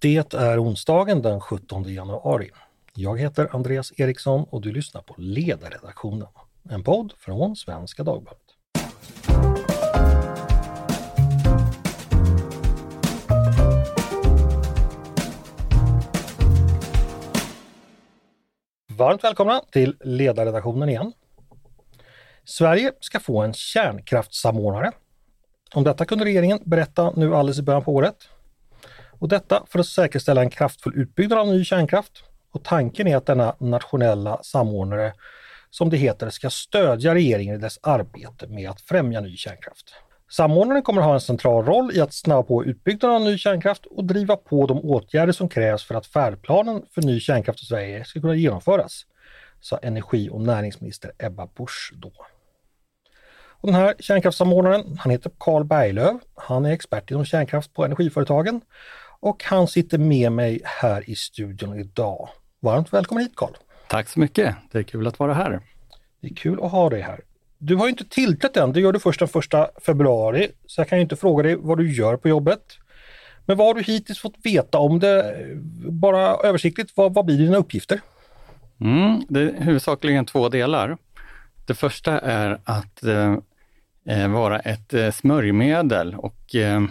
Det är onsdagen den 17 januari. Jag heter Andreas Eriksson och du lyssnar på Ledarredaktionen, en podd från Svenska Dagbladet. Varmt välkomna till Ledarredaktionen igen. Sverige ska få en kärnkraftssamordnare. Om detta kunde regeringen berätta nu alldeles i början på året. Och detta för att säkerställa en kraftfull utbyggnad av ny kärnkraft. Och tanken är att denna nationella samordnare, som det heter, ska stödja regeringen i dess arbete med att främja ny kärnkraft. Samordnaren kommer att ha en central roll i att snabba på utbyggnaden av ny kärnkraft och driva på de åtgärder som krävs för att färdplanen för ny kärnkraft i Sverige ska kunna genomföras, sa energi och näringsminister Ebba Busch då. Och den här kärnkraftssamordnaren, han heter Carl Berglöf. Han är expert inom kärnkraft på energiföretagen och han sitter med mig här i studion idag. Varmt välkommen hit Carl! Tack så mycket! Det är kul att vara här. Det är kul att ha dig här. Du har ju inte tillträtt än, det gör du först den första februari, så jag kan ju inte fråga dig vad du gör på jobbet. Men vad har du hittills fått veta om det? Bara översiktligt, vad, vad blir dina uppgifter? Mm, det är huvudsakligen två delar. Det första är att eh, eh vara ett eh, smörjmedel och eh,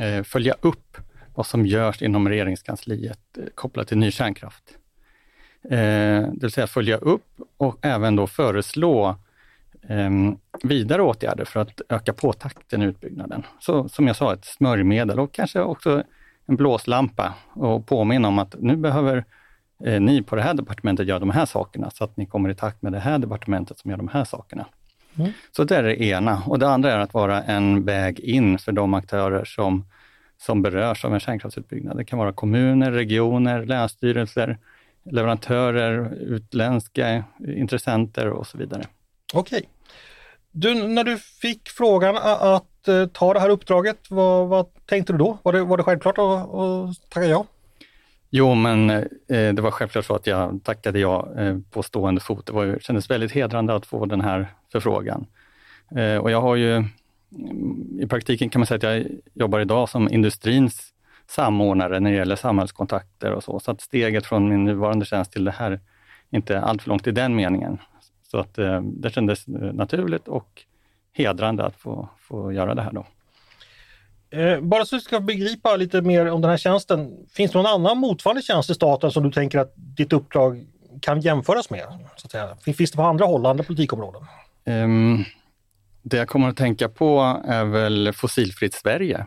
eh, följa upp vad som görs inom regeringskansliet eh, kopplat till ny kärnkraft. Eh, det vill säga följa upp och även då föreslå eh, vidare åtgärder för att öka på takten i utbyggnaden. Så som jag sa, ett smörjmedel och kanske också en blåslampa och påminna om att nu behöver eh, ni på det här departementet göra de här sakerna så att ni kommer i takt med det här departementet som gör de här sakerna. Mm. Så det är det ena. Och det andra är att vara en väg in för de aktörer som som berörs av en kärnkraftsutbyggnad. Det kan vara kommuner, regioner, länsstyrelser, leverantörer, utländska intressenter och så vidare. Okej. Du, när du fick frågan att uh, ta det här uppdraget, vad, vad, tänkte du då? Var det, var det självklart att, att tacka ja? Jo, men eh, det var självklart så att jag tackade ja eh, på stående fot. Det var ju, kändes väldigt hedrande att få den här förfrågan. Eh, och jag har ju i praktiken kan man säga att jag jobbar idag som industrins samordnare när det gäller samhällskontakter och så. Så att steget från min nuvarande tjänst till det här är inte allt för långt i den meningen. Så att eh, det kändes naturligt och hedrande att få, få göra det här då. Eh, bara så att vi ska begripa lite mer om den här tjänsten. Finns det någon annan motsvarande tjänst i staten som du tänker att ditt uppdrag kan jämföras med? Så att säga? Finns det på andra håll, andra politikområden? Um, det jag kommer att tänka på är väl Fossilfritt Sverige,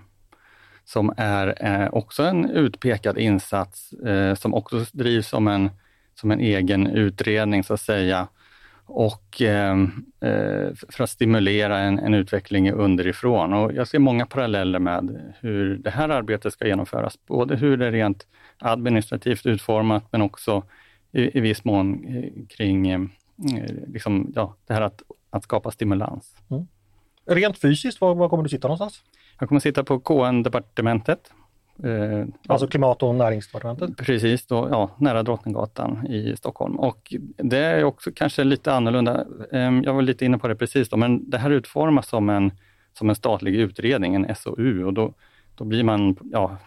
som är eh, också en utpekad insats eh, som också drivs som en, som en egen utredning så att säga. Och ehm, eh, för att stimulera en, en, utveckling underifrån. Och jag ser många paralleller med hur det här arbetet ska genomföras. Både hur det är rent administrativt utformat, men också i, i viss mån eh, kring eh, liksom, ja, det här att att skapa stimulans. Mm. Rent fysiskt, var, var, kommer du sitta någonstans? Jag kommer sitta på KN-departementet. Eh, alltså klimat och näringsdepartementet? Precis, då, ja, nära Drottninggatan i Stockholm. Och det är också kanske lite annorlunda. Eh, jag var lite inne på det precis, då, men det här utformas som en, som en statlig utredning, en SOU, och då, då blir man ja,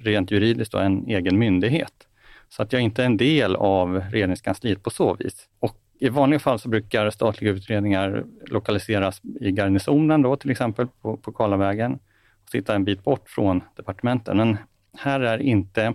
rent juridiskt då, en egen myndighet. Så att jag inte är en del av regeringskansliet på så vis. Och i vanliga fall så brukar statliga utredningar lokaliseras i garnisonen då till exempel på, på Karlavägen och sitta en bit bort från departementen. Men här är inte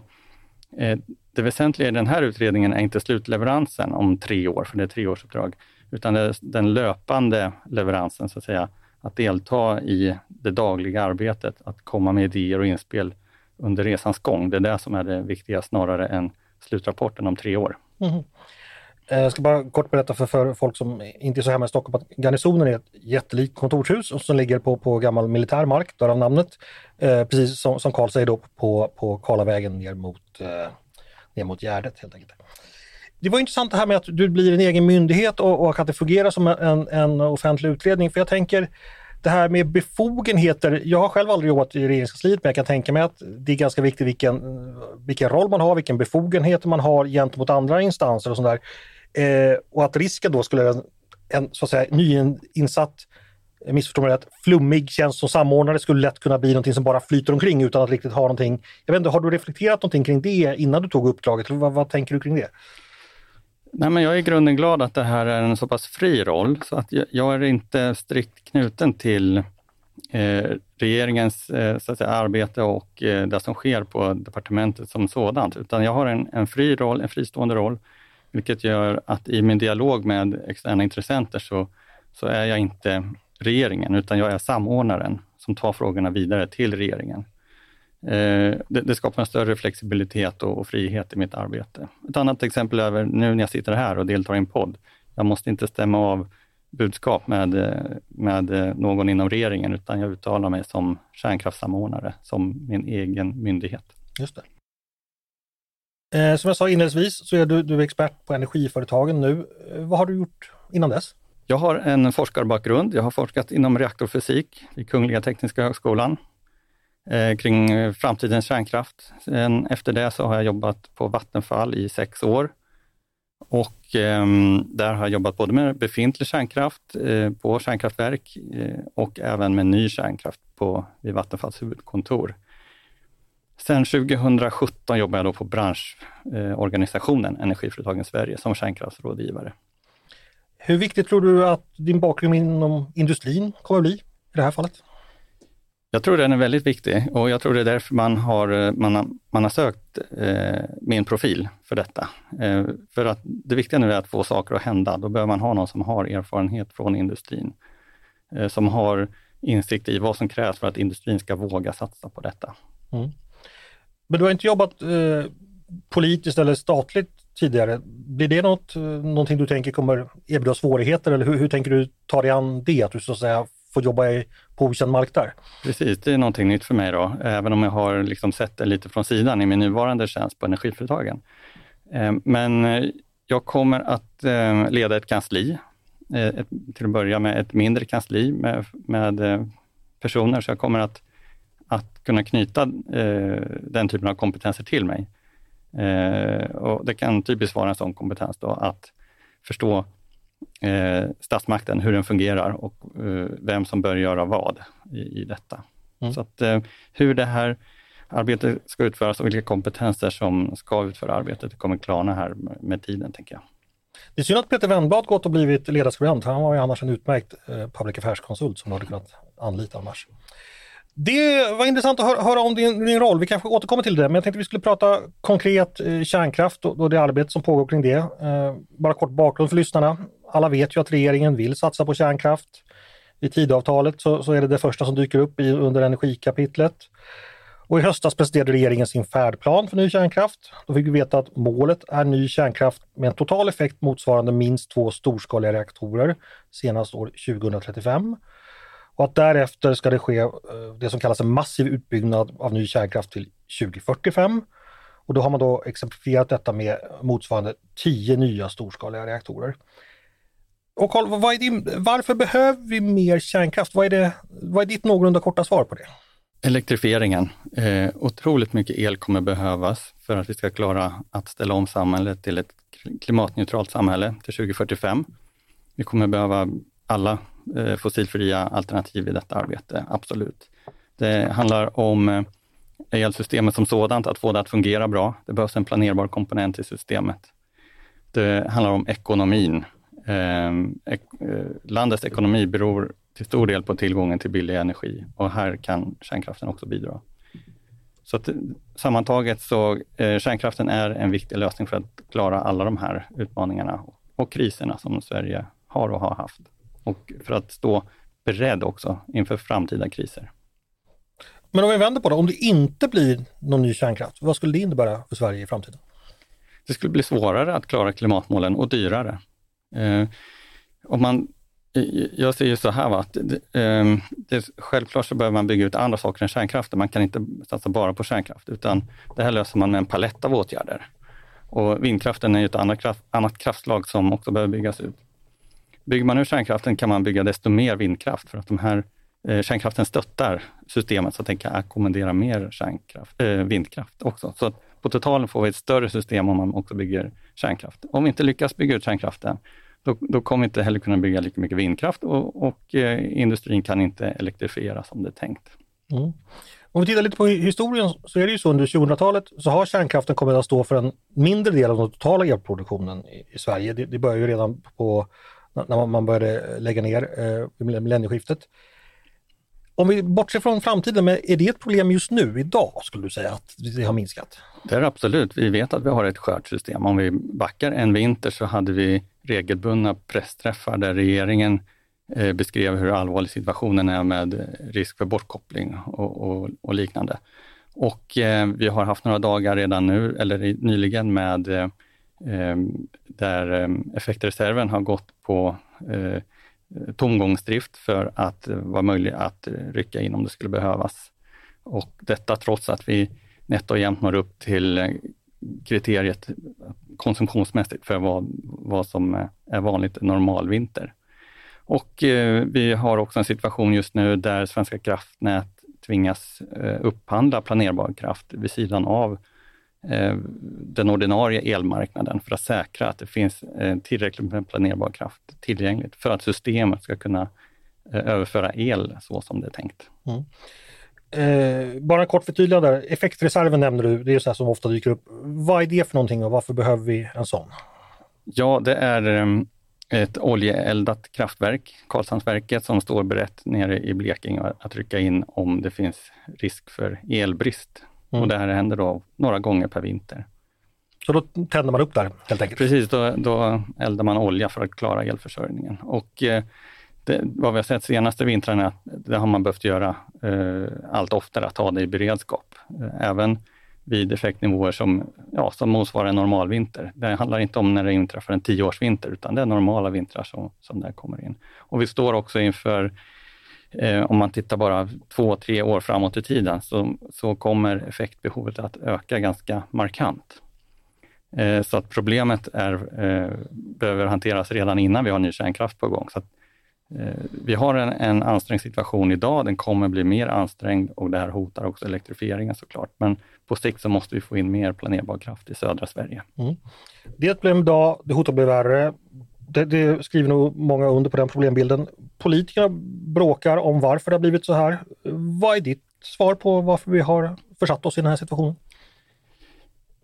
eh, det väsentliga i den här utredningen är inte slutleveransen om tre år, för det är treårsuppdrag, utan det är den löpande leveransen, så att säga, att delta i det dagliga arbetet, att komma med idéer och inspel under resans gång. Det är det som är det viktiga snarare än slutrapporten om tre år. Mm. Eh, jag ska bara kort berätta för, för folk som inte är så hemma i Stockholm att Garnisonen är ett jättelikt kontorshus som ligger på, på gammal militär mark, därav namnet. Eh, precis som, som Karl säger då på, på Karlavägen ner mot, eh, ner mot Gärdet helt enkelt. Det var intressant det här med att du blir en egen myndighet och, och att det fungerar som en, en offentlig utredning. För jag tänker det här med befogenheter. Jag har själv aldrig jobbat i regeringskansliet men jag kan tänka mig att det är ganska viktigt vilken, vilken roll man har, vilken befogenhet man har gentemot andra instanser och sådär. Eh, och att risken då skulle en, en så att säga nyinsatt eh, missförstå mig rätt, flummig tjänst som samordnare skulle lätt kunna bli någonting som bara flyter omkring utan att riktigt ha någonting. Jag vet inte, har du reflekterat någonting kring det innan du tog uppdraget? Vad, vad tänker du kring det? Nej, men jag är i grunden glad att det här är en så pass fri roll, så att jag, jag är inte strikt knuten till eh, regeringens eh, så att säga, arbete och eh, det som sker på departementet som sådant, utan jag har en, en fri roll, en fristående roll, vilket gör att i min dialog med externa intressenter så, så är jag inte regeringen, utan jag är samordnaren som tar frågorna vidare till regeringen. Eh, det, det, skapar en större flexibilitet och, och, frihet i mitt arbete. Ett annat exempel är nu när jag sitter här och deltar i en podd. Jag måste inte stämma av budskap med, med någon inom regeringen, utan jag uttalar mig som kärnkraftssamordnare, som min egen myndighet. Just det. Eh, som jag sa inledningsvis så är du, du är expert på energiföretagen nu. Eh, vad har du gjort innan dess? Jag har en forskarbakgrund. Jag har forskat inom reaktorfysik vid Kungliga Tekniska Högskolan eh, kring framtidens kärnkraft. Sen efter det så har jag jobbat på Vattenfall i sex år och eh, där har jag jobbat både med befintlig kärnkraft eh, på kärnkraftverk eh, och även med ny kärnkraft på, vid Vattenfalls huvudkontor. Sen 2017 jobbar jag då på branschorganisationen Energiföretagen Sverige som kärnkraftsrådgivare. Hur viktigt tror du att din bakgrund inom industrin kommer att bli i det här fallet? Jag tror den är väldigt viktig och jag tror det är därför man har, man har, man har sökt eh, min profil för detta. Eh, för att det viktiga nu är att få saker att hända. Då behöver man ha någon som har erfarenhet från industrin, eh, som har insikt i vad som krävs för att industrin ska våga satsa på detta. Mm. Men du har inte jobbat eh, politiskt eller statligt tidigare. Blir det något, eh, någonting du tänker kommer erbjuda svårigheter eller hur, hur tänker du ta dig an det? Att du så att säga får jobba i, på okänd mark där? Precis, det är någonting nytt för mig då, även om jag har liksom sett det lite från sidan i min nuvarande tjänst på energiföretagen. Eh, men eh, jag kommer att eh, leda ett kansli, ett, till att börja med ett mindre kansli med, med personer, så jag kommer att, att kunna knyta den typen av kompetenser till mig. Eh, och det kan typiskt vara en sån kompetens då, att förstå eh, statsmakten, hur den fungerar och eh, vem som bör göra vad i, i detta. Mm. Så att eh, hur det här arbetet ska utföras och vilka kompetenser som ska utföra arbetet, det kommer klarna här med, med tiden, tänker jag. Det är synd att Peter Wennblad gått och blivit ledarskribent. Han var ju annars en utmärkt eh, public affairs-konsult som du hade kunnat anlita annars. Det var intressant att höra, om din, din, roll. Vi kanske återkommer till det, men jag tänkte vi skulle prata konkret eh, kärnkraft och, och det arbete som pågår kring det. Eh, bara kort bakgrund för lyssnarna. Alla vet ju att regeringen vill satsa på kärnkraft. I tidavtalet så, så är det det första som dyker upp i, under energikapitlet. Och i höstas presenterade regeringen sin färdplan för ny kärnkraft. Då fick vi veta att målet är ny kärnkraft med en total effekt motsvarande minst två storskaliga reaktorer senast år 2035 och att därefter ska det ske eh, det som kallas en massiv utbyggnad av ny kärnkraft till 2045. Och då har man då exemplifierat detta med motsvarande 10 nya storskaliga reaktorer. Och Carl, vad är din, varför behöver vi mer kärnkraft? Vad är, det, vad är ditt någorlunda korta svar på det? Elektrifieringen. Eh, otroligt mycket el kommer behövas för att vi ska klara att ställa om samhället till ett klimatneutralt samhälle till 2045. Vi kommer behöva alla Eh, fossilfria alternativ i detta arbete, absolut. Det handlar om eh, elsystemet som sådant, att få det att fungera bra. Det behövs en planerbar komponent i systemet. Det handlar om ekonomin. Ehm, eh, landets ekonomi beror till stor del på tillgången till billig energi och här kan kärnkraften också bidra. Så att, sammantaget så eh, kärnkraften är en viktig lösning för att klara alla de här utmaningarna och kriserna som Sverige har och har haft och för att stå beredd också inför framtida kriser. Men om vi vänder på det, om det inte blir någon ny kärnkraft, vad skulle det innebära för Sverige i framtiden? Det skulle bli svårare att klara klimatmålen och dyrare. Eh, om man, jag ser ju så här, va, att eh, det, självklart så behöver man bygga ut andra saker än kärnkraften. Man kan inte satsa bara på kärnkraft, utan det här löser man med en palett av åtgärder. Och vindkraften är ju ett annat, kraft, annat kraftslag som också behöver byggas ut. Bygger man ur kärnkraften kan man bygga desto mer vindkraft för att de här eh, kärnkraften stöttar systemet så att den kan ackommodera mer kärnkraft, eh, vindkraft också. Så på totalen får vi ett större system om man också bygger kärnkraft. Om vi inte lyckas bygga ut kärnkraften, då, då kommer vi inte heller kunna bygga lika mycket vindkraft och, och eh, industrin kan inte elektrifiera som det är tänkt. Mm. Om vi tittar lite på historien så är det ju så under 2000-talet så har kärnkraften kommit att stå för en mindre del av den totala elproduktionen i, i Sverige. Det, det börjar ju redan på när man började lägga ner eh, millennieskiftet. Om vi bortser från framtiden, men är det ett problem just nu, idag, skulle du säga att det har minskat? Det är absolut. Vi vet att vi har ett skört system. Om vi backar en vinter så hade vi regelbundna pressträffar där regeringen eh, beskrev hur allvarlig situationen är med risk för bortkoppling och, och, och liknande. Och eh, vi har haft några dagar redan nu, eller nyligen, med eh Ehm, där ehm, effektreserven har gått på eh, tomgångsdrift för att eh, vara möjlig att eh, rycka in om det skulle behövas. Och detta trots att vi nätt och jämnt når upp till eh, kriteriet konsumtionsmässigt för vad, vad som är vanligt normalvinter. Och eh, vi har också en situation just nu där Svenska kraftnät tvingas eh, upphandla planerbar kraft vid sidan av eh, den ordinarie elmarknaden för att säkra att det finns eh, tillräckligt med planerbar kraft tillgängligt för att systemet ska kunna eh, överföra el så som det är tänkt. Mm. Eh, bara kort förtydligande, effektreserven nämner du, det är så här som ofta dyker upp. Vad är det för någonting och varför behöver vi en sån? Ja, det är um, ett oljeeldat kraftverk, Karlshamnsverket, som står berett nere i Blekinge att rycka in om det finns risk för elbrist. Mm. Och det här händer då några gånger per vinter. Så då tänder man upp där helt enkelt? Precis, då, då eldar man olja för att klara elförsörjningen. Och eh, det, vad vi har sett senaste vintrarna, det har man behövt göra eh, allt oftare, att ha det i beredskap. Eh, även vid effektnivåer som, ja, som motsvarar en normal vinter. Det handlar inte om när det inträffar en tioårsvinter, utan det är normala vintrar som, som där kommer in. Och vi står också inför, eh, om man tittar bara två, tre år framåt i tiden, så, så kommer effektbehovet att öka ganska markant. Eh, så att problemet är, eh, behöver hanteras redan innan vi har ny kärnkraft på gång. Så Eh, vi har en, en ansträngd situation idag, den kommer bli mer ansträngd och det här hotar också elektrifieringen såklart. Men på sikt så måste vi få in mer planerbar kraft i södra Sverige. Mm. Det är ett problem idag, det hotar att bli värre. Det, det, skriver nog många under på den problembilden. Politikerna bråkar om varför det har blivit så här. Vad är ditt svar på varför vi har försatt oss i den här situationen?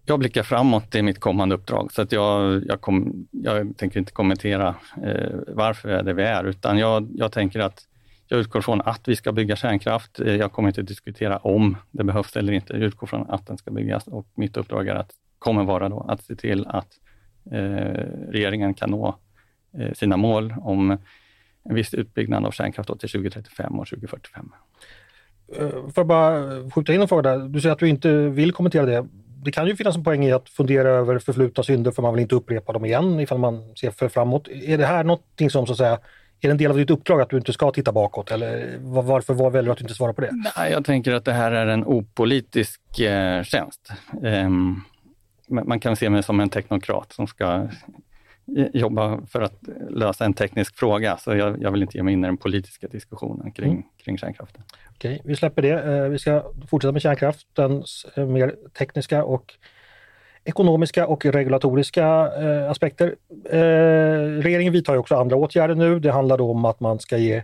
jag blickar framåt i mitt kommande uppdrag, så att jag, jag, kom, jag tänker inte kommentera eh, varför vi är där vi är, utan jag, jag tänker att jag utgår från att vi ska bygga kärnkraft. Eh, jag kommer inte diskutera om det behövs eller inte. Jag utgår från att den ska byggas och mitt uppdrag är att, kommer vara då att se till att eh, regeringen kan nå sina mål om en viss utbyggnad av kärnkraft till 2035 och 2045. Uh, får jag bara skjuta in en fråga där? Du säger att du inte vill kommentera det det kan ju finnas en poäng i att fundera över förflutna synder för man vill inte upprepa dem igen ifall man ser för framåt. Är det här någonting som så att säga är det en del av ditt uppdrag att du inte ska titta bakåt eller varför var väljer du att inte svara på det? Nej, jag tänker att det här är en opolitisk eh, tjänst. Um, man kan se mig som en teknokrat som ska jobba för att lösa en teknisk fråga, så jag, jag vill inte ge mig in i den politiska diskussionen kring, mm. kring kärnkraften. Okej, vi släpper det. Eh, vi ska fortsätta med kärnkraftens eh, mer tekniska och ekonomiska och regulatoriska eh, aspekter. regeringen vidtar också andra åtgärder nu. Det handlar då om att man ska ge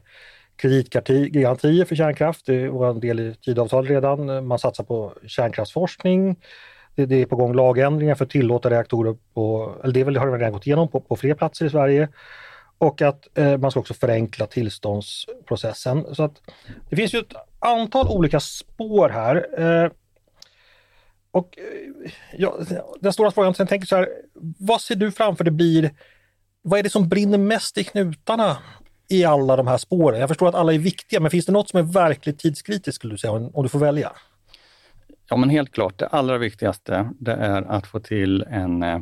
kreditgarantier för kärnkraft. Det var en del i tidavtalet redan. Man satsar på kärnkraftsforskning. Det, är på gång lagändringar för att tillåta reaktorer på, eller det har redan gått igenom på, på fler platser i Sverige. Och att eh, man ska också förenkla tillståndsprocessen. Så att det finns ju ett antal olika spår här. Eh, och eh, ja, den stora frågan, jag tänker så här, vad ser du framför det blir, vad är det som brinner mest i knutarna i alla de här spåren? Jag förstår att alla är viktiga, men finns det något som är verkligt tidskritiskt skulle du säga, om du får välja? Ja, men helt klart. Det allra viktigaste, det är att få till en, eh,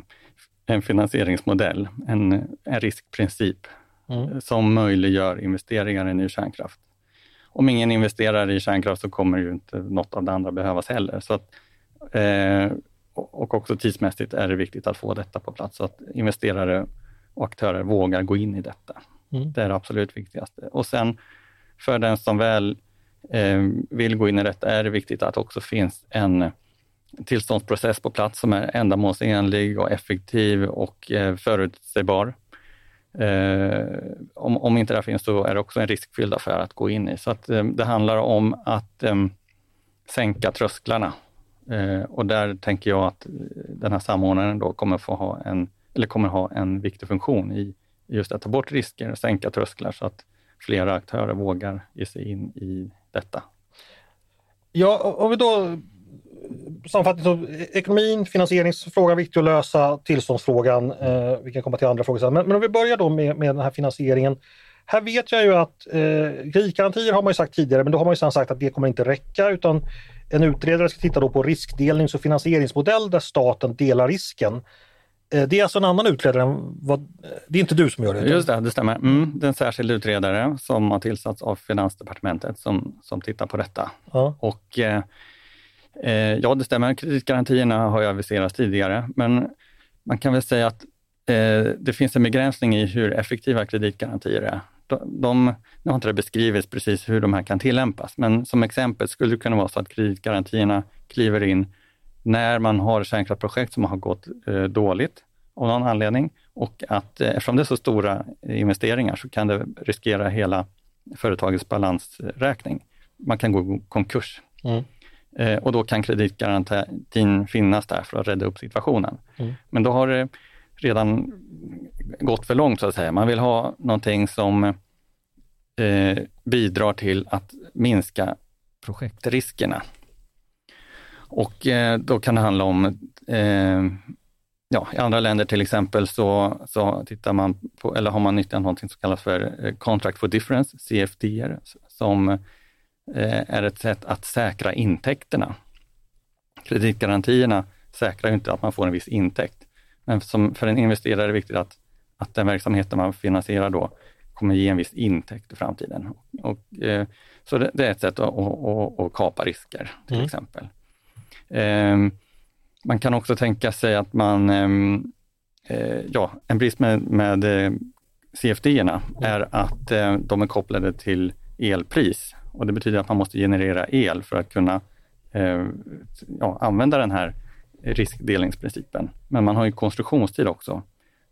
en finansieringsmodell, en, en riskprincip mm. som möjliggör investeringar i ny kärnkraft. Om ingen investerar i kärnkraft så kommer ju inte något av det andra behövas heller. Så att, eh, och också tidsmässigt är det viktigt att få detta på plats, så att investerare och aktörer vågar gå in i detta. Mm. Det är det absolut viktigaste. Och sen för den som väl Eh, Eh, vill gå in i detta är det viktigt att det också finns en eh, tillståndsprocess på plats som är ändamålsenlig och effektiv och eh, förutsägbar. Eh, om, om inte det finns så är det också en riskfylld affär att gå in i. Så att, eh, det handlar om att eh, sänka trösklarna. Eh, och där tänker jag att eh, den här samordnaren då kommer få ha en, eller kommer ha en viktig funktion i just att ta bort risker och sänka trösklar så att flera aktörer vågar ge sig in i detta. Ja, om vi då eh, sammanfattningsvis, ekonomin, finansieringsfrågan viktig att lösa, tillståndsfrågan, eh, vi kan komma till andra frågor sen. Men, men om vi börjar då med, med den här finansieringen. Här vet jag ju att eh, kreditgarantier har man ju sagt tidigare, men då har man ju sedan sagt att det kommer inte räcka utan en utredare ska titta då på riskdelnings och finansieringsmodell där staten delar risken. Eh, det är alltså en annan utredare vad, det är inte du som gör det? Just det, det stämmer. Mm, det är en särskild utredare som har tillsatts av Finansdepartementet som, som tittar på detta. Ja. Och eh, eh, ja, det stämmer, kreditgarantierna har ju aviserats tidigare, men man kan väl säga att eh, det finns en begränsning i hur effektiva kreditgarantier är. De, de, nu har inte det beskrivits precis hur de här kan tillämpas, men som exempel skulle det kunna vara så att kreditgarantierna kliver in när man har kärnkraftprojekt som har gått eh, dåligt av någon anledning och att eh, eftersom det är så stora investeringar så kan det riskera hela företagets balansräkning. Man kan gå i konkurs. Mm. Eh, och då kan kreditgarantin finnas där för att rädda upp situationen. Mm. Men då har det redan gått för långt så att säga. Man vill ha någonting som eh, bidrar till att minska projektriskerna. Och eh, då kan det handla om, eh, ja, i andra länder till exempel så, så tittar man på, eller har man nyttjat någonting som kallas för eh, Contract for Difference, CFDR, som eh, är ett sätt att säkra intäkterna. Kreditgarantierna säkrar inte att man får en viss intäkt, men som för en investerare är det viktigt att, att den verksamheten man finansierar då kommer ge en viss intäkt i framtiden. Och, eh, så det, det, är ett sätt att, att, att kapa risker till mm. exempel. Ehm, man kan också tänka sig att man, ehm, eh, ja, en brist med, med eh, CFD-erna är att eh, de är kopplade till elpris och det betyder att man måste generera el för att kunna eh, ja, använda den här riskdelningsprincipen. Men man har ju konstruktionstid också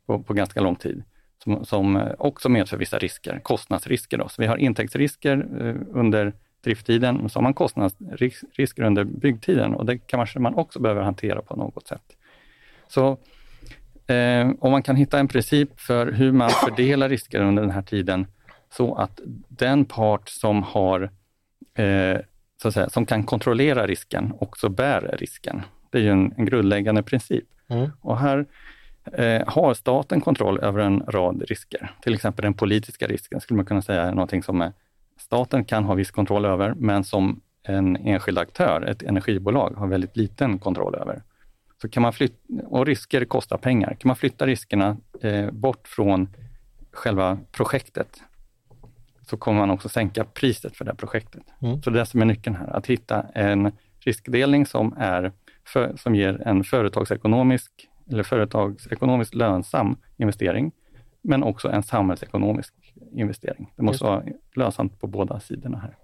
på, på ganska lång tid som, som, också medför vissa risker, kostnadsrisker. Då. Så vi har intäktsrisker eh, under drifttiden, men så har man kostnadsrisker under byggtiden och det kanske man också behöver hantera på något sätt. Så eh, om man kan hitta en princip för hur man fördelar risker under den här tiden så att den part som har eh, så att säga, som kan kontrollera risken också bär risken. Det är ju en, en grundläggande princip. Mm. Och här eh, har staten kontroll över en rad risker. Till exempel den politiska risken skulle man kunna säga är någonting som är staten kan ha viss kontroll över, men som en enskild aktör, ett energibolag, har väldigt liten kontroll över. Så kan man flytta, och risker kostar pengar. Kan man flytta riskerna eh, bort från själva projektet, så kommer man också sänka priset för det projektet. Mm. Så det är det som är nyckeln här, att hitta en riskdelning som, är för, som ger en företagsekonomisk eller företagsekonomiskt lönsam investering, men också en samhällsekonomisk investering. Det måste vara lönsamt på båda sidorna här.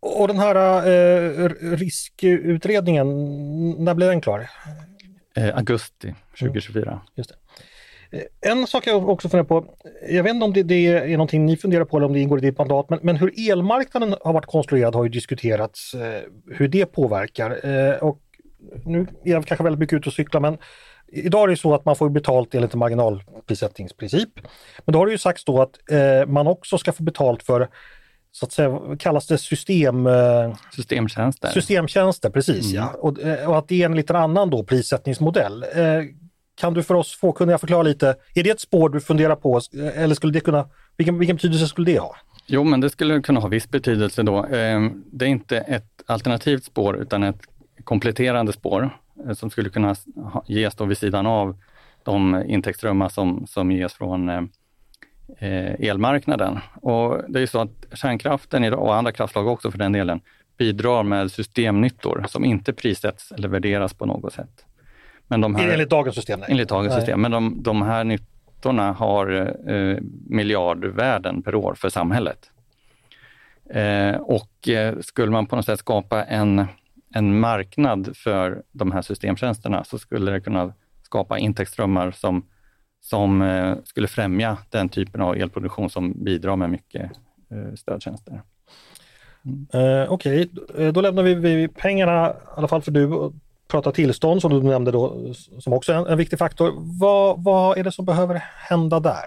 Och den här eh, riskutredningen, när blir den klar? Eh, augusti 2024. Mm. Just det. Eh, en sak jag också funderar på, jag vet inte om det, det, är någonting ni funderar på eller om det ingår i ditt mandat, men, men hur elmarknaden har varit konstruerad har ju diskuterats, eh, hur det påverkar. Eh, och nu är jag kanske väldigt mycket ute och cyklar, men Idag är det så att man får betalt enligt en marginalprissättningsprincip. Men då har det ju sagts då att eh, man också ska få betalt för så att säga, kallas det system... Eh, systemtjänster. Systemtjänster, precis mm. ja. Och, eh, och, att det är en lite annan då prissättningsmodell. Eh, kan du för oss fåkunniga förklara lite, är det ett spår du funderar på eller skulle det kunna, vilken, vilken betydelse skulle det ha? Jo, men det skulle kunna ha viss betydelse då. Eh, det är inte ett alternativt spår utan ett kompletterande spår. Eh, som skulle kunna ges då vid sidan av de intäktsströmmar som, som ges från eh, eh, elmarknaden. Och det är så att kärnkraften och andra kraftslag också för den delen, bidrar med systemnyttor som inte prissätts eller värderas på något sätt. Men de här, enligt dagens system? Nej. Enligt dagens nej. system. Men de, de här nyttorna har eh, miljardvärden per år för samhället. Eh, och eh, skulle man på något sätt skapa en en marknad för de här systemtjänsterna så skulle det kunna skapa intäktsströmmar som, som eh, skulle främja den typen av elproduktion som bidrar med mycket eh, stödtjänster. Mm. Eh, Okej, okay. då lämnar vi, vi pengarna, i alla fall för du, prata tillstånd som du nämnde då, som också är en, en viktig faktor. Vad, vad är det som behöver hända där?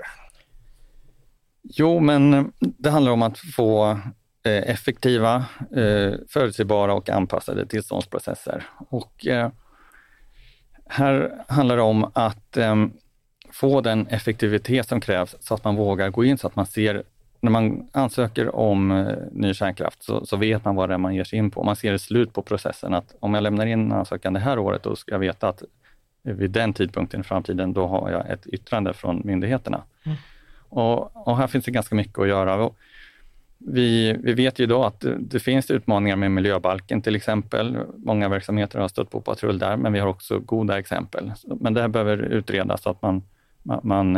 Jo, men det handlar om att få effektiva, eh, förutsägbara och anpassade tillståndsprocesser. Och eh, här handlar det om att få den effektivitet som krävs så att man vågar gå in, så att man ser när man ansöker om eh, ny kärnkraft så, så, vet man vad det är man ger sig in på. Man ser ett slut på processen. att Om jag lämnar in en ansökan det här året, då ska jag veta att vid den tidpunkten i framtiden, då har jag ett yttrande från myndigheterna. Mm. Och, och, här finns det ganska mycket att göra. Vi, vi vet ju idag att det, det, finns utmaningar med miljöbalken till exempel. Många verksamheter har stött på patrull där, men vi har också goda exempel. Men det här behöver utredas så att man man,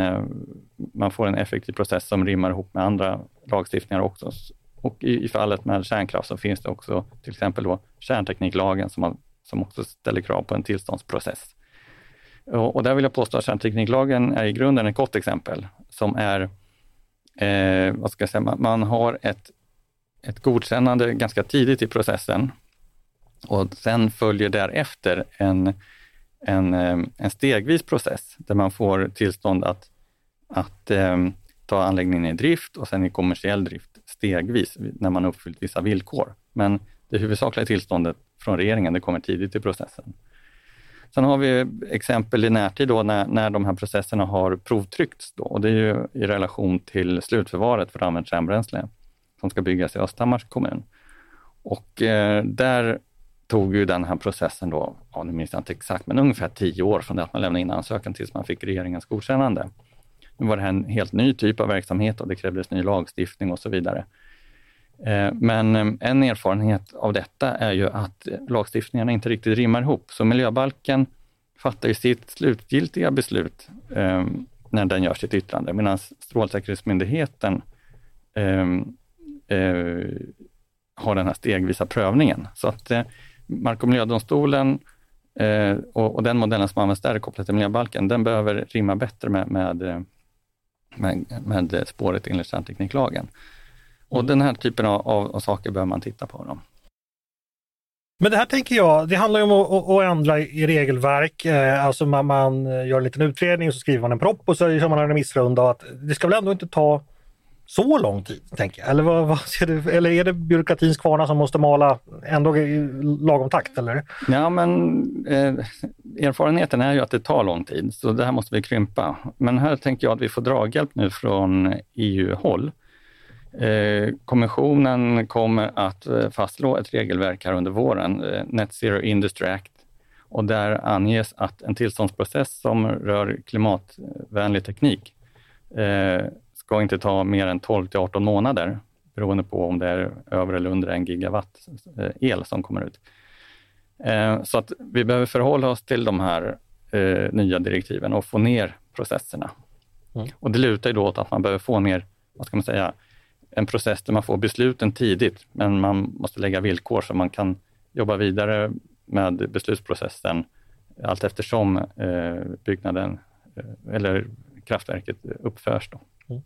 man eh, får en effektiv process som rimmar ihop med andra lagstiftningar också. Och i, i fallet med kärnkraft så finns det också till exempel då kärntekniklagen som, man, som också ställer krav på en tillståndsprocess. Och, och där vill jag påstå att kärntekniklagen är i grunden ett gott exempel som är, eh, vad ska jag säga, man, man har ett, ett godkännande ganska tidigt i processen och sen följer därefter en en, eh, en stegvis process där man får tillstånd att, att eh, ta anläggningen i drift och sen i kommersiell drift stegvis när man uppfyllt vissa villkor. Men det huvudsakliga tillståndet från regeringen det kommer tidigt i processen. Sen har vi exempel i närtid då när, när de här processerna har provtryckts då, och det är ju i relation till slutförvaret för använt kärnbränsle som ska byggas i Östhammars kommun. Och eh, där tog ju den här processen då, ja, nu minns jag inte exakt, men ungefär tio år från det att man lämnade in ansökan tills man fick regeringens godkännande. Nu var det här en helt ny typ av verksamhet och det krävdes ny lagstiftning och så vidare. Eh, men eh, en erfarenhet av detta är ju att eh, lagstiftningarna inte riktigt rimmar ihop. Så miljöbalken fattar ju sitt slutgiltiga beslut eh, när den gör sitt yttrande, medan Strålsäkerhetsmyndigheten ehm, har den här stegvisa prövningen. Så att Mark och miljödomstolen eh, och, och, den modellen som används där kopplat till miljöbalken, den behöver rimma bättre med, med, med, med spåret enligt kärntekniklagen. Och den här typen av, av, av saker behöver man titta på. Då. Men det här tänker jag, det handlar ju om att, att ändra i regelverk. Eh, alltså man, man, gör en liten utredning och så skriver man en propp och så kör man en remissrunda. Att det ska väl ändå inte ta så lång tid, tänker jag. Eller, vad, vad du, eller är det byråkratins kvarnar som måste mala ändå i lagom takt? Eller? Ja, men eh, erfarenheten är ju att det tar lång tid, så det här måste vi krympa. Men här tänker jag att vi får draghjälp nu från EU-håll. Eh, kommissionen kommer att eh, fastslå ett regelverk här under våren, eh, Net Zero Industry Act, och där anges att en tillståndsprocess som rör klimatvänlig teknik ska inte ta mer än 12 till 18 månader beroende på om det är över eller under en gigawatt el som kommer ut. Så att vi behöver förhålla oss till de här nya direktiven och få ner processerna. Mm. Och det lutar ju då åt att man behöver få ner, vad ska man säga, en process där man får besluten tidigt, men man måste lägga villkor så man kan jobba vidare med beslutsprocessen allt eftersom byggnaden eller kraftverket uppförs. Mm.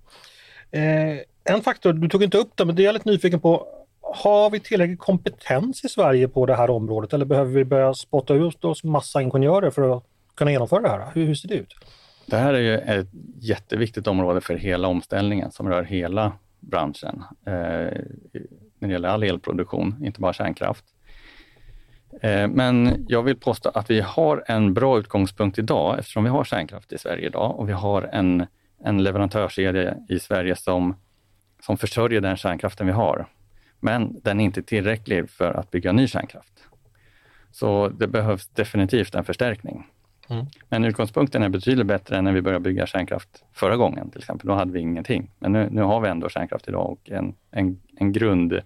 Eh, en faktor, du tog inte upp det, men det är jag lite nyfiken på. Har vi tillräcklig kompetens i Sverige på det här området eller behöver vi börja spotta ut oss massa ingenjörer för att kunna genomföra det här? Hur, hur ser det ut? Det här är ju ett jätteviktigt område för hela omställningen som rör hela branschen eh, när det gäller all elproduktion, inte bara kärnkraft. Eh, men jag vill påstå att vi har en bra utgångspunkt idag eftersom vi har kärnkraft i Sverige idag och vi har en en leverantörskedja i Sverige som, som försörjer den kärnkraften vi har. Men den är inte tillräcklig för att bygga ny kärnkraft. Så det behövs definitivt en förstärkning. Mm. Men utgångspunkten är betydligt bättre än när vi började bygga kärnkraft förra gången till exempel. Då hade vi ingenting. Men nu, nu har vi ändå kärnkraft idag och en, en, en grund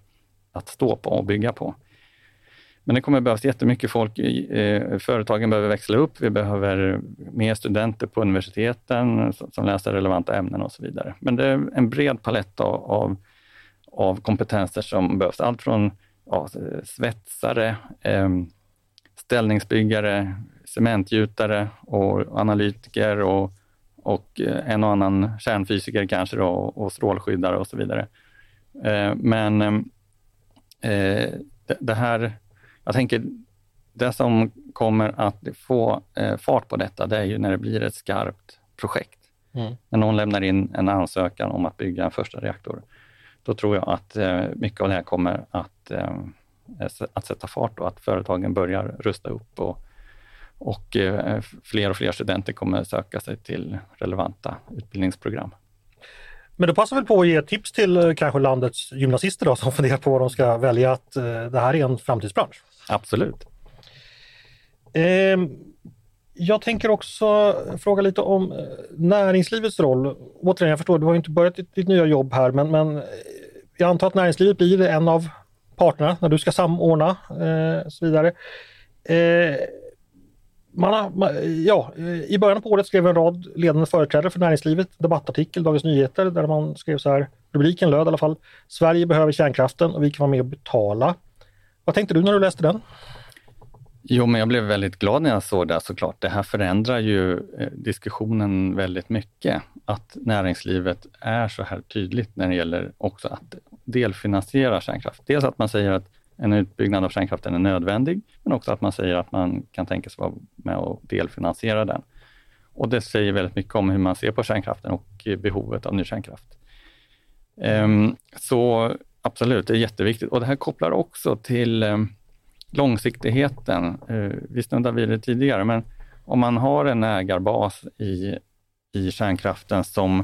att stå på och bygga på. Men det kommer behövas jättemycket folk. Eh, företagen behöver växla upp. Vi behöver mer studenter på universiteten som läser relevanta ämnen och så vidare. Men det är en bred palett av, av, av kompetenser som behövs. Allt från ja, svetsare, eh, ställningsbyggare, cementgjutare och analytiker och, och eh, en och annan kärnfysiker kanske då, och strålskyddare och så vidare. Eh, men eh, det här, jag tänker, det som kommer att få fart på detta, det är ju när det blir ett skarpt projekt. Mm. När någon lämnar in en ansökan om att bygga en första reaktor, då tror jag att mycket av det här kommer att, att sätta fart och att företagen börjar rusta upp och och eh, fler och fler studenter kommer söka sig till relevanta utbildningsprogram. Men då passar väl på att ge tips till eh, kanske landets gymnasister då, som funderar på vad de ska välja, att eh, det här är en framtidsbransch? Absolut. Eh, jag tänker också fråga lite om näringslivets roll. Återigen, jag förstår, du har inte börjat ditt, ditt nya jobb här, men, men jag antar att näringslivet blir en av parterna när du ska samordna eh, så vidare. Man har, man, ja, I början på året skrev en rad ledande företrädare för näringslivet debattartikel Dagens Nyheter där man skrev så här, rubriken löd i alla fall, Sverige behöver kärnkraften och vi kan vara med och betala. Vad tänkte du när du läste den? Jo, men jag blev väldigt glad när jag såg det såklart. Det här förändrar ju eh, diskussionen väldigt mycket. Att näringslivet är så här tydligt när det gäller också att delfinansiera kärnkraft. Dels att man säger att en utbyggnad av kärnkraften är nödvändig, men också att man säger att man kan tänka sig vara med och delfinansiera den. Och det säger väldigt mycket om hur man ser på kärnkraften och behovet av ny kärnkraft. Um, så absolut, det är jätteviktigt. Och det här kopplar också till um, långsiktigheten. Uh, vi snuddade vid det tidigare, men om man har en ägarbas i, i kärnkraften som,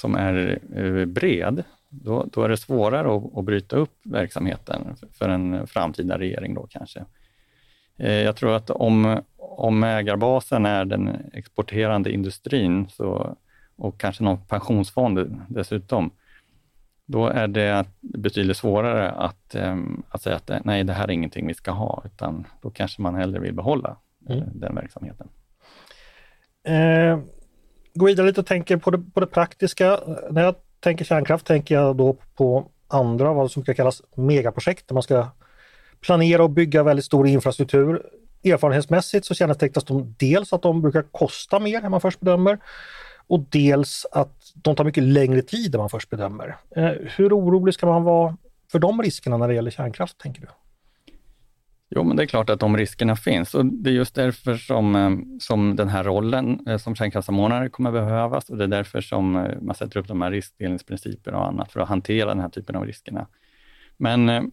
som är uh, bred, då, då är det svårare att, att, bryta upp verksamheten för en framtida regering då kanske. Eh, jag tror att om, om ägarbasen är den exporterande industrin så, och kanske någon pensionsfond dessutom, då är det betydligt svårare att, ehm, att säga att nej, det här är ingenting vi ska ha, utan då kanske man hellre vill behålla eh, mm. den verksamheten. Eh, gå vidare lite och tänker på det, på det praktiska. När jag tänker kärnkraft tänker jag då på andra, vad som brukar kallas megaprojekt, där man ska planera och bygga väldigt stor infrastruktur. Erfarenhetsmässigt så kännetecknas de dels att de brukar kosta mer än man först bedömer och dels att de tar mycket längre tid än man först bedömer. Eh, hur orolig ska man vara för de riskerna när det gäller kärnkraft, tänker du? Jo, men det är klart att de riskerna finns och det är just därför som, eh, som den här rollen eh, som kärnkraftssamordnare kommer behövas och det är därför som eh, man sätter upp de här riskdelningsprinciper och annat för att hantera den här typen av riskerna. Men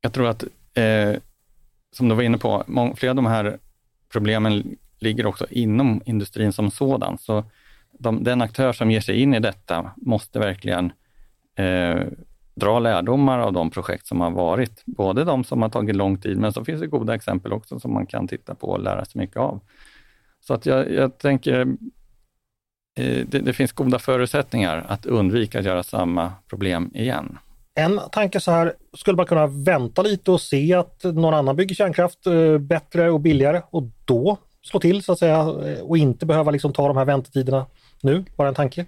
jag tror att, eh, som du var inne på, många, flera av de här problemen ligger också inom industrin som sådan. Så de, den aktör som ger sig in i detta måste verkligen eh, dra lärdomar av de projekt som har varit. Både de som har tagit lång tid, men så finns det goda exempel också som man kan titta på och lära sig mycket av. Så att jag, jag tänker, eh, det, det, finns goda förutsättningar att undvika att göra samma problem igen. En tanke så här, skulle man kunna vänta lite och se att någon annan bygger kärnkraft eh, bättre och billigare och då slå till så att säga eh, och inte behöva liksom ta de här väntetiderna nu? Bara en tanke.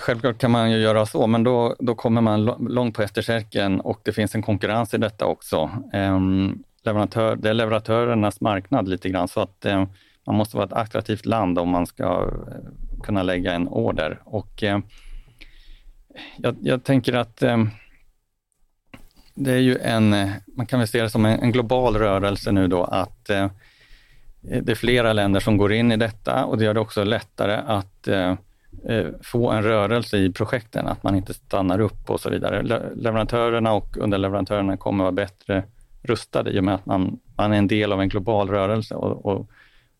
Självklart kan man ju göra så, men då, då kommer man långt på efterkälken och det finns en konkurrens i detta också. Um, leverantör, det är leverantörernas marknad lite grann, så att um, man måste vara ett attraktivt land om man ska eh, kunna lägga en order. Och uh, jag, jag, tänker att det är ju en, man kan väl se det som en, en global rörelse nu då, att uh, det är flera länder som går in i detta och det gör det också lättare att Eh, Eh, få en rörelse i projekten, att man inte stannar upp och så vidare. leverantörerna och underleverantörerna kommer vara bättre rustade i och med att man, man är en del av en global rörelse och, och,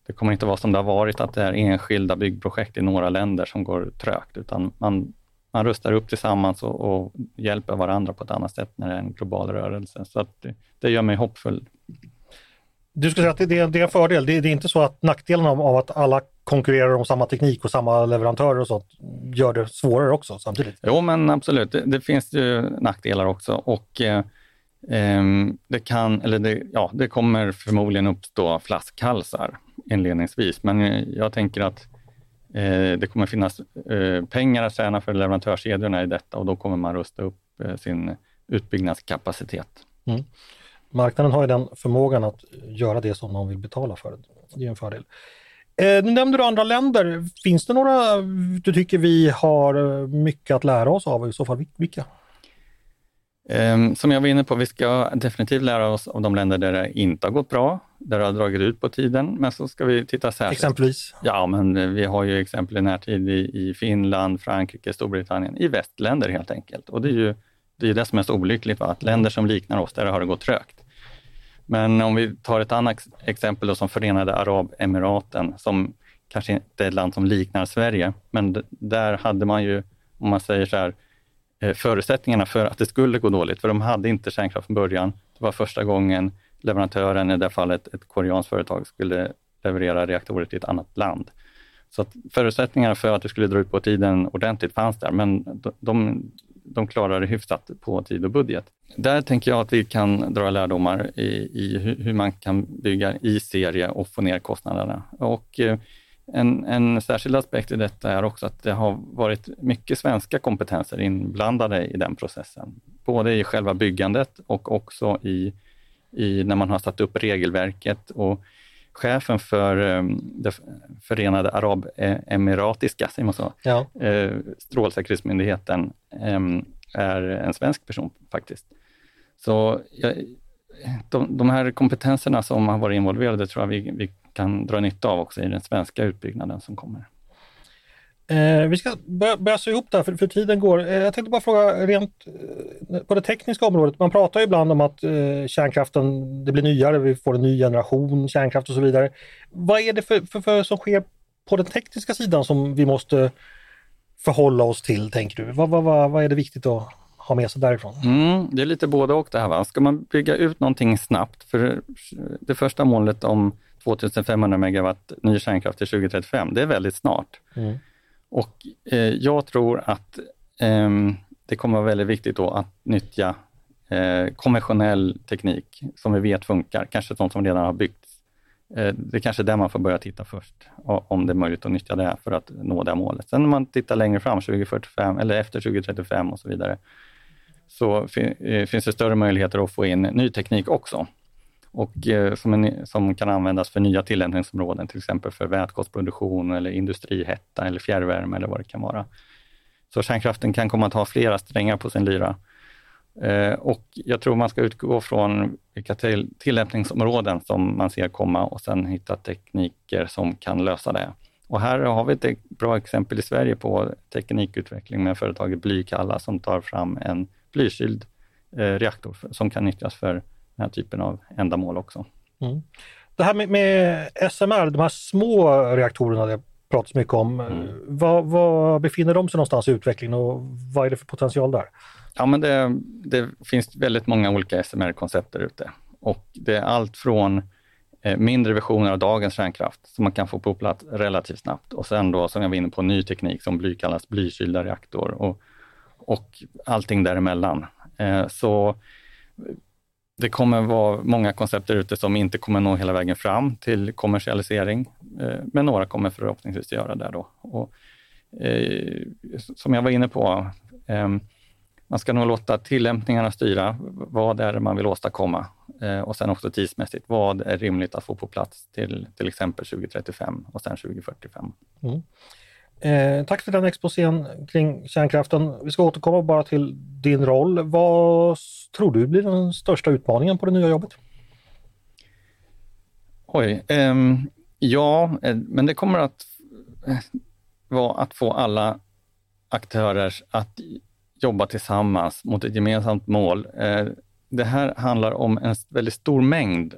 det kommer inte vara som det har varit, att det är enskilda byggprojekt i några länder som går trögt, utan man, man rustar upp tillsammans och, och hjälper varandra på ett annat sätt när det är en global rörelse. Så att det, det gör mig hoppfull. Du skulle säga att det är, det är en fördel. Det är, det är inte så att nackdelen av, att alla konkurrerar om samma teknik och samma leverantörer och sånt gör det svårare också samtidigt? Jo, men absolut. Det, det finns ju nackdelar också och eh, ehm, det kan, eller det, ja, det kommer förmodligen uppstå flaskhalsar inledningsvis, men jag tänker att eh, det kommer finnas eh, pengar att tjäna för leverantörskedjorna i detta och då kommer man rusta upp eh, sin utbyggnadskapacitet. Mm marknaden har ju den förmågan att göra det som någon vill betala för. Det är en fördel. Eh, nu nämnde du andra länder. Finns det några du tycker vi har mycket att lära oss av? I så fall vilka? Um, som jag var inne på, vi ska definitivt lära oss av de länder där det inte har gått bra, där det har dragit ut på tiden, men så ska vi titta särskilt. Exempelvis? Ja, men vi har ju exempel i närtid i, i Finland, Frankrike, Storbritannien, i västländer helt enkelt. Och det är ju det, är det som är så olyckligt, va? att länder som liknar oss, där har det gått trögt. Men om vi tar ett annat exempel då, som Förenade Arabemiraten, som kanske inte är ett land som liknar Sverige, men där hade man ju, om man säger så här, eh, förutsättningarna för att det skulle gå dåligt, för de hade inte kärnkraft från början. Det var första gången leverantören, i det fallet ett koreanskt företag, skulle leverera reaktorer till ett annat land. Så att förutsättningarna för att det skulle dra ut på tiden ordentligt fanns där, men de, de klarar det hyfsat på tid och budget. Där tänker jag att vi kan dra lärdomar i, i hur man kan bygga i serie och få ner kostnaderna. Och eh, en, en särskild aspekt i detta är också att det har varit mycket svenska kompetenser inblandade i den processen. Både i själva byggandet och också i, i när man har satt upp regelverket. Och chefen för um, det Förenade Arabemiratiska ja. uh, strålsäkerhetsmyndigheten är en svensk person faktiskt. Så de, de, här kompetenserna som har varit involverade tror jag vi, vi kan dra nytta av också i den svenska utbyggnaden som kommer. Eh, vi ska börja, börja se ihop det här för, för tiden går. Eh, jag tänkte bara fråga rent eh, på det tekniska området. Man pratar ju ibland om att eh, kärnkraften, det blir nyare, vi får en ny generation kärnkraft och så vidare. Vad är det för, för, för som sker på den tekniska sidan som vi måste förhålla oss till, tänker du? Vad, vad, vad, vad är det viktigt att ha med sig därifrån? Mm, det är lite både och det här. Va? Ska man bygga ut någonting snabbt, för det första målet om 2500 megawatt ny kärnkraft till 2035, det är väldigt snart. Mm. Och eh, jag tror att eh, det kommer vara väldigt viktigt då att nyttja eh, konventionell teknik som vi vet funkar, kanske sånt som redan har byggts. Eh, det är kanske där man får börja titta först, om det är möjligt att nyttja det för att nå det målet. Sen om man tittar längre fram, 2045 eller efter 2035 och så vidare, så fin eh, finns det större möjligheter att få in ny teknik också och eh, som, en, som, kan användas för nya tillämpningsområden, till exempel för vätgasproduktion eller industrihetta eller fjärrvärme eller vad det kan vara. Så kärnkraften kan komma att ha flera strängar på sin lyra. Eh, och jag tror man ska utgå från vilka till, tillämpningsområden som man ser komma och sen hitta tekniker som kan lösa det. Och här har vi ett bra exempel i Sverige på teknikutveckling med företaget Blykalla som tar fram en blykyld eh, reaktor som kan nyttjas för den här typen av ändamål också. Mm. Det här med, med, SMR, de här små reaktorerna det pratas mycket om, mm. var, var, befinner de sig någonstans i utvecklingen och vad är det för potential där? Ja, men det, det finns väldigt många olika SMR-koncept där ute och det är allt från eh, mindre versioner av dagens kärnkraft som man kan få på plats relativt snabbt och sen då, som jag var inne på, ny teknik som bly kallas blykylda reaktor och, och allting däremellan. Eh, så det kommer vara många koncept där ute som inte kommer nå hela vägen fram till kommersialisering, eh, men några kommer förhoppningsvis göra det då. Och, eh, som jag var inne på, eh, man ska nog låta tillämpningarna styra. Vad är det man vill åstadkomma? Eh, och sen också tidsmässigt, vad är rimligt att få på plats till till exempel 2035 och sen 2045? Mm. Eh, tack för den exposén kring kärnkraften. Vi ska återkomma bara till din roll. Vad tror du blir den största utmaningen på det nya jobbet? Oj, ehm, eh, ja, men det kommer att eh, vara att få alla aktörer att jobba tillsammans mot ett gemensamt mål. Eh, det här handlar om en väldigt stor mängd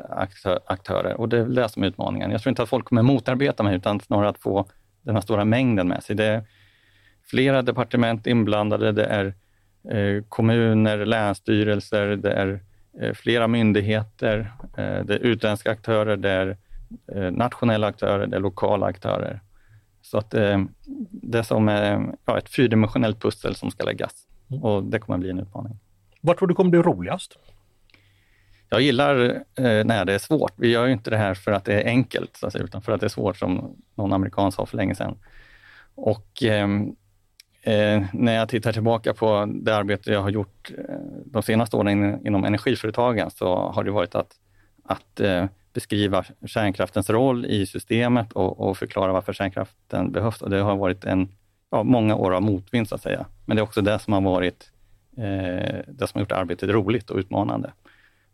aktörer och det är det som är utmaningen. Jag tror inte att folk kommer motarbeta mig, utan snarare att få den här stora mängden med sig. Det är flera departement inblandade, det är eh, kommuner, länsstyrelser, det är eh, flera myndigheter, eh, det är utländska aktörer, det är nationella aktörer, det är lokala aktörer. Så att det är som ja, ett fyrdimensionellt pussel som ska läggas mm. och det kommer att bli en utmaning. Vad tror du kommer bli roligast? Jag gillar eh, när det är svårt. Vi gör ju inte det här för att det är enkelt, så att säga, utan för att det är svårt, som någon amerikan sa för länge sedan. Och ehm, eh, när jag tittar tillbaka på det arbete jag har gjort eh, de senaste åren inom energiföretagen, så har det varit att, att eh, beskriva kärnkraftens roll i systemet och, och förklara varför kärnkraften behövs. Och det har varit en, ja, många år av motvind så att säga. Men det är också det som har varit eh, det som har gjort arbetet roligt och utmanande.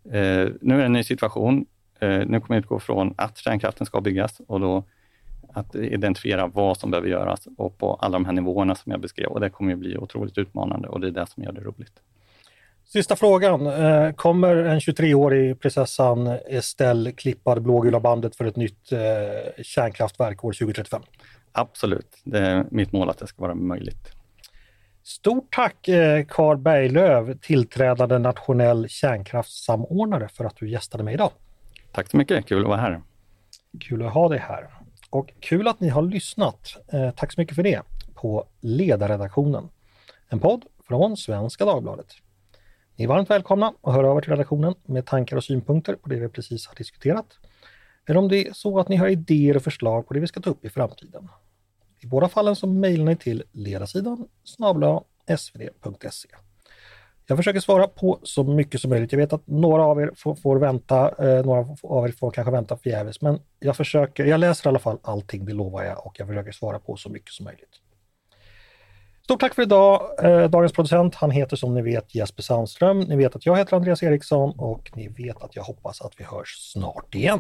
Eh, nu är det en ny situation. Eh, nu kommer vi utgå från att kärnkraften ska byggas och då att identifiera vad som behöver göras och på alla de här nivåerna som jag beskrev. Och det kommer att bli otroligt utmanande och det är det som gör det roligt. Sista frågan. Eh, kommer en 23-årig prinsessan Estelle klippa det blågula bandet för ett nytt eh, kärnkraftverk år 2035? Absolut. Det är mitt mål att det ska vara möjligt. Stort tack Carl eh, Berglöf, tillträdande nationell kärnkraftssamordnare för att du gästade mig idag. Tack så mycket, kul att vara här. Kul att ha dig här. Och kul att ni har lyssnat. Tack så mycket för det på Ledarredaktionen. En podd från Svenska Dagbladet. Ni är varmt välkomna att höra över till redaktionen med tankar och synpunkter på det vi precis har diskuterat. Eller om det är så att ni har idéer och förslag på det vi ska ta upp i framtiden. I båda fallen så mejlar ni till ledarsidan snabla svd.se. Jag försöker svara på så mycket som möjligt. Jag vet att några av er får, får vänta, eh, några av er får kanske vänta förgäves, men jag försöker, jag läser i alla fall allting, det lovar jag, och jag försöker svara på så mycket som möjligt. Stort tack för idag. Eh, dagens producent, han heter som ni vet Jesper Sandström. Ni vet att jag heter Andreas Eriksson och ni vet att jag hoppas att vi hörs snart igen.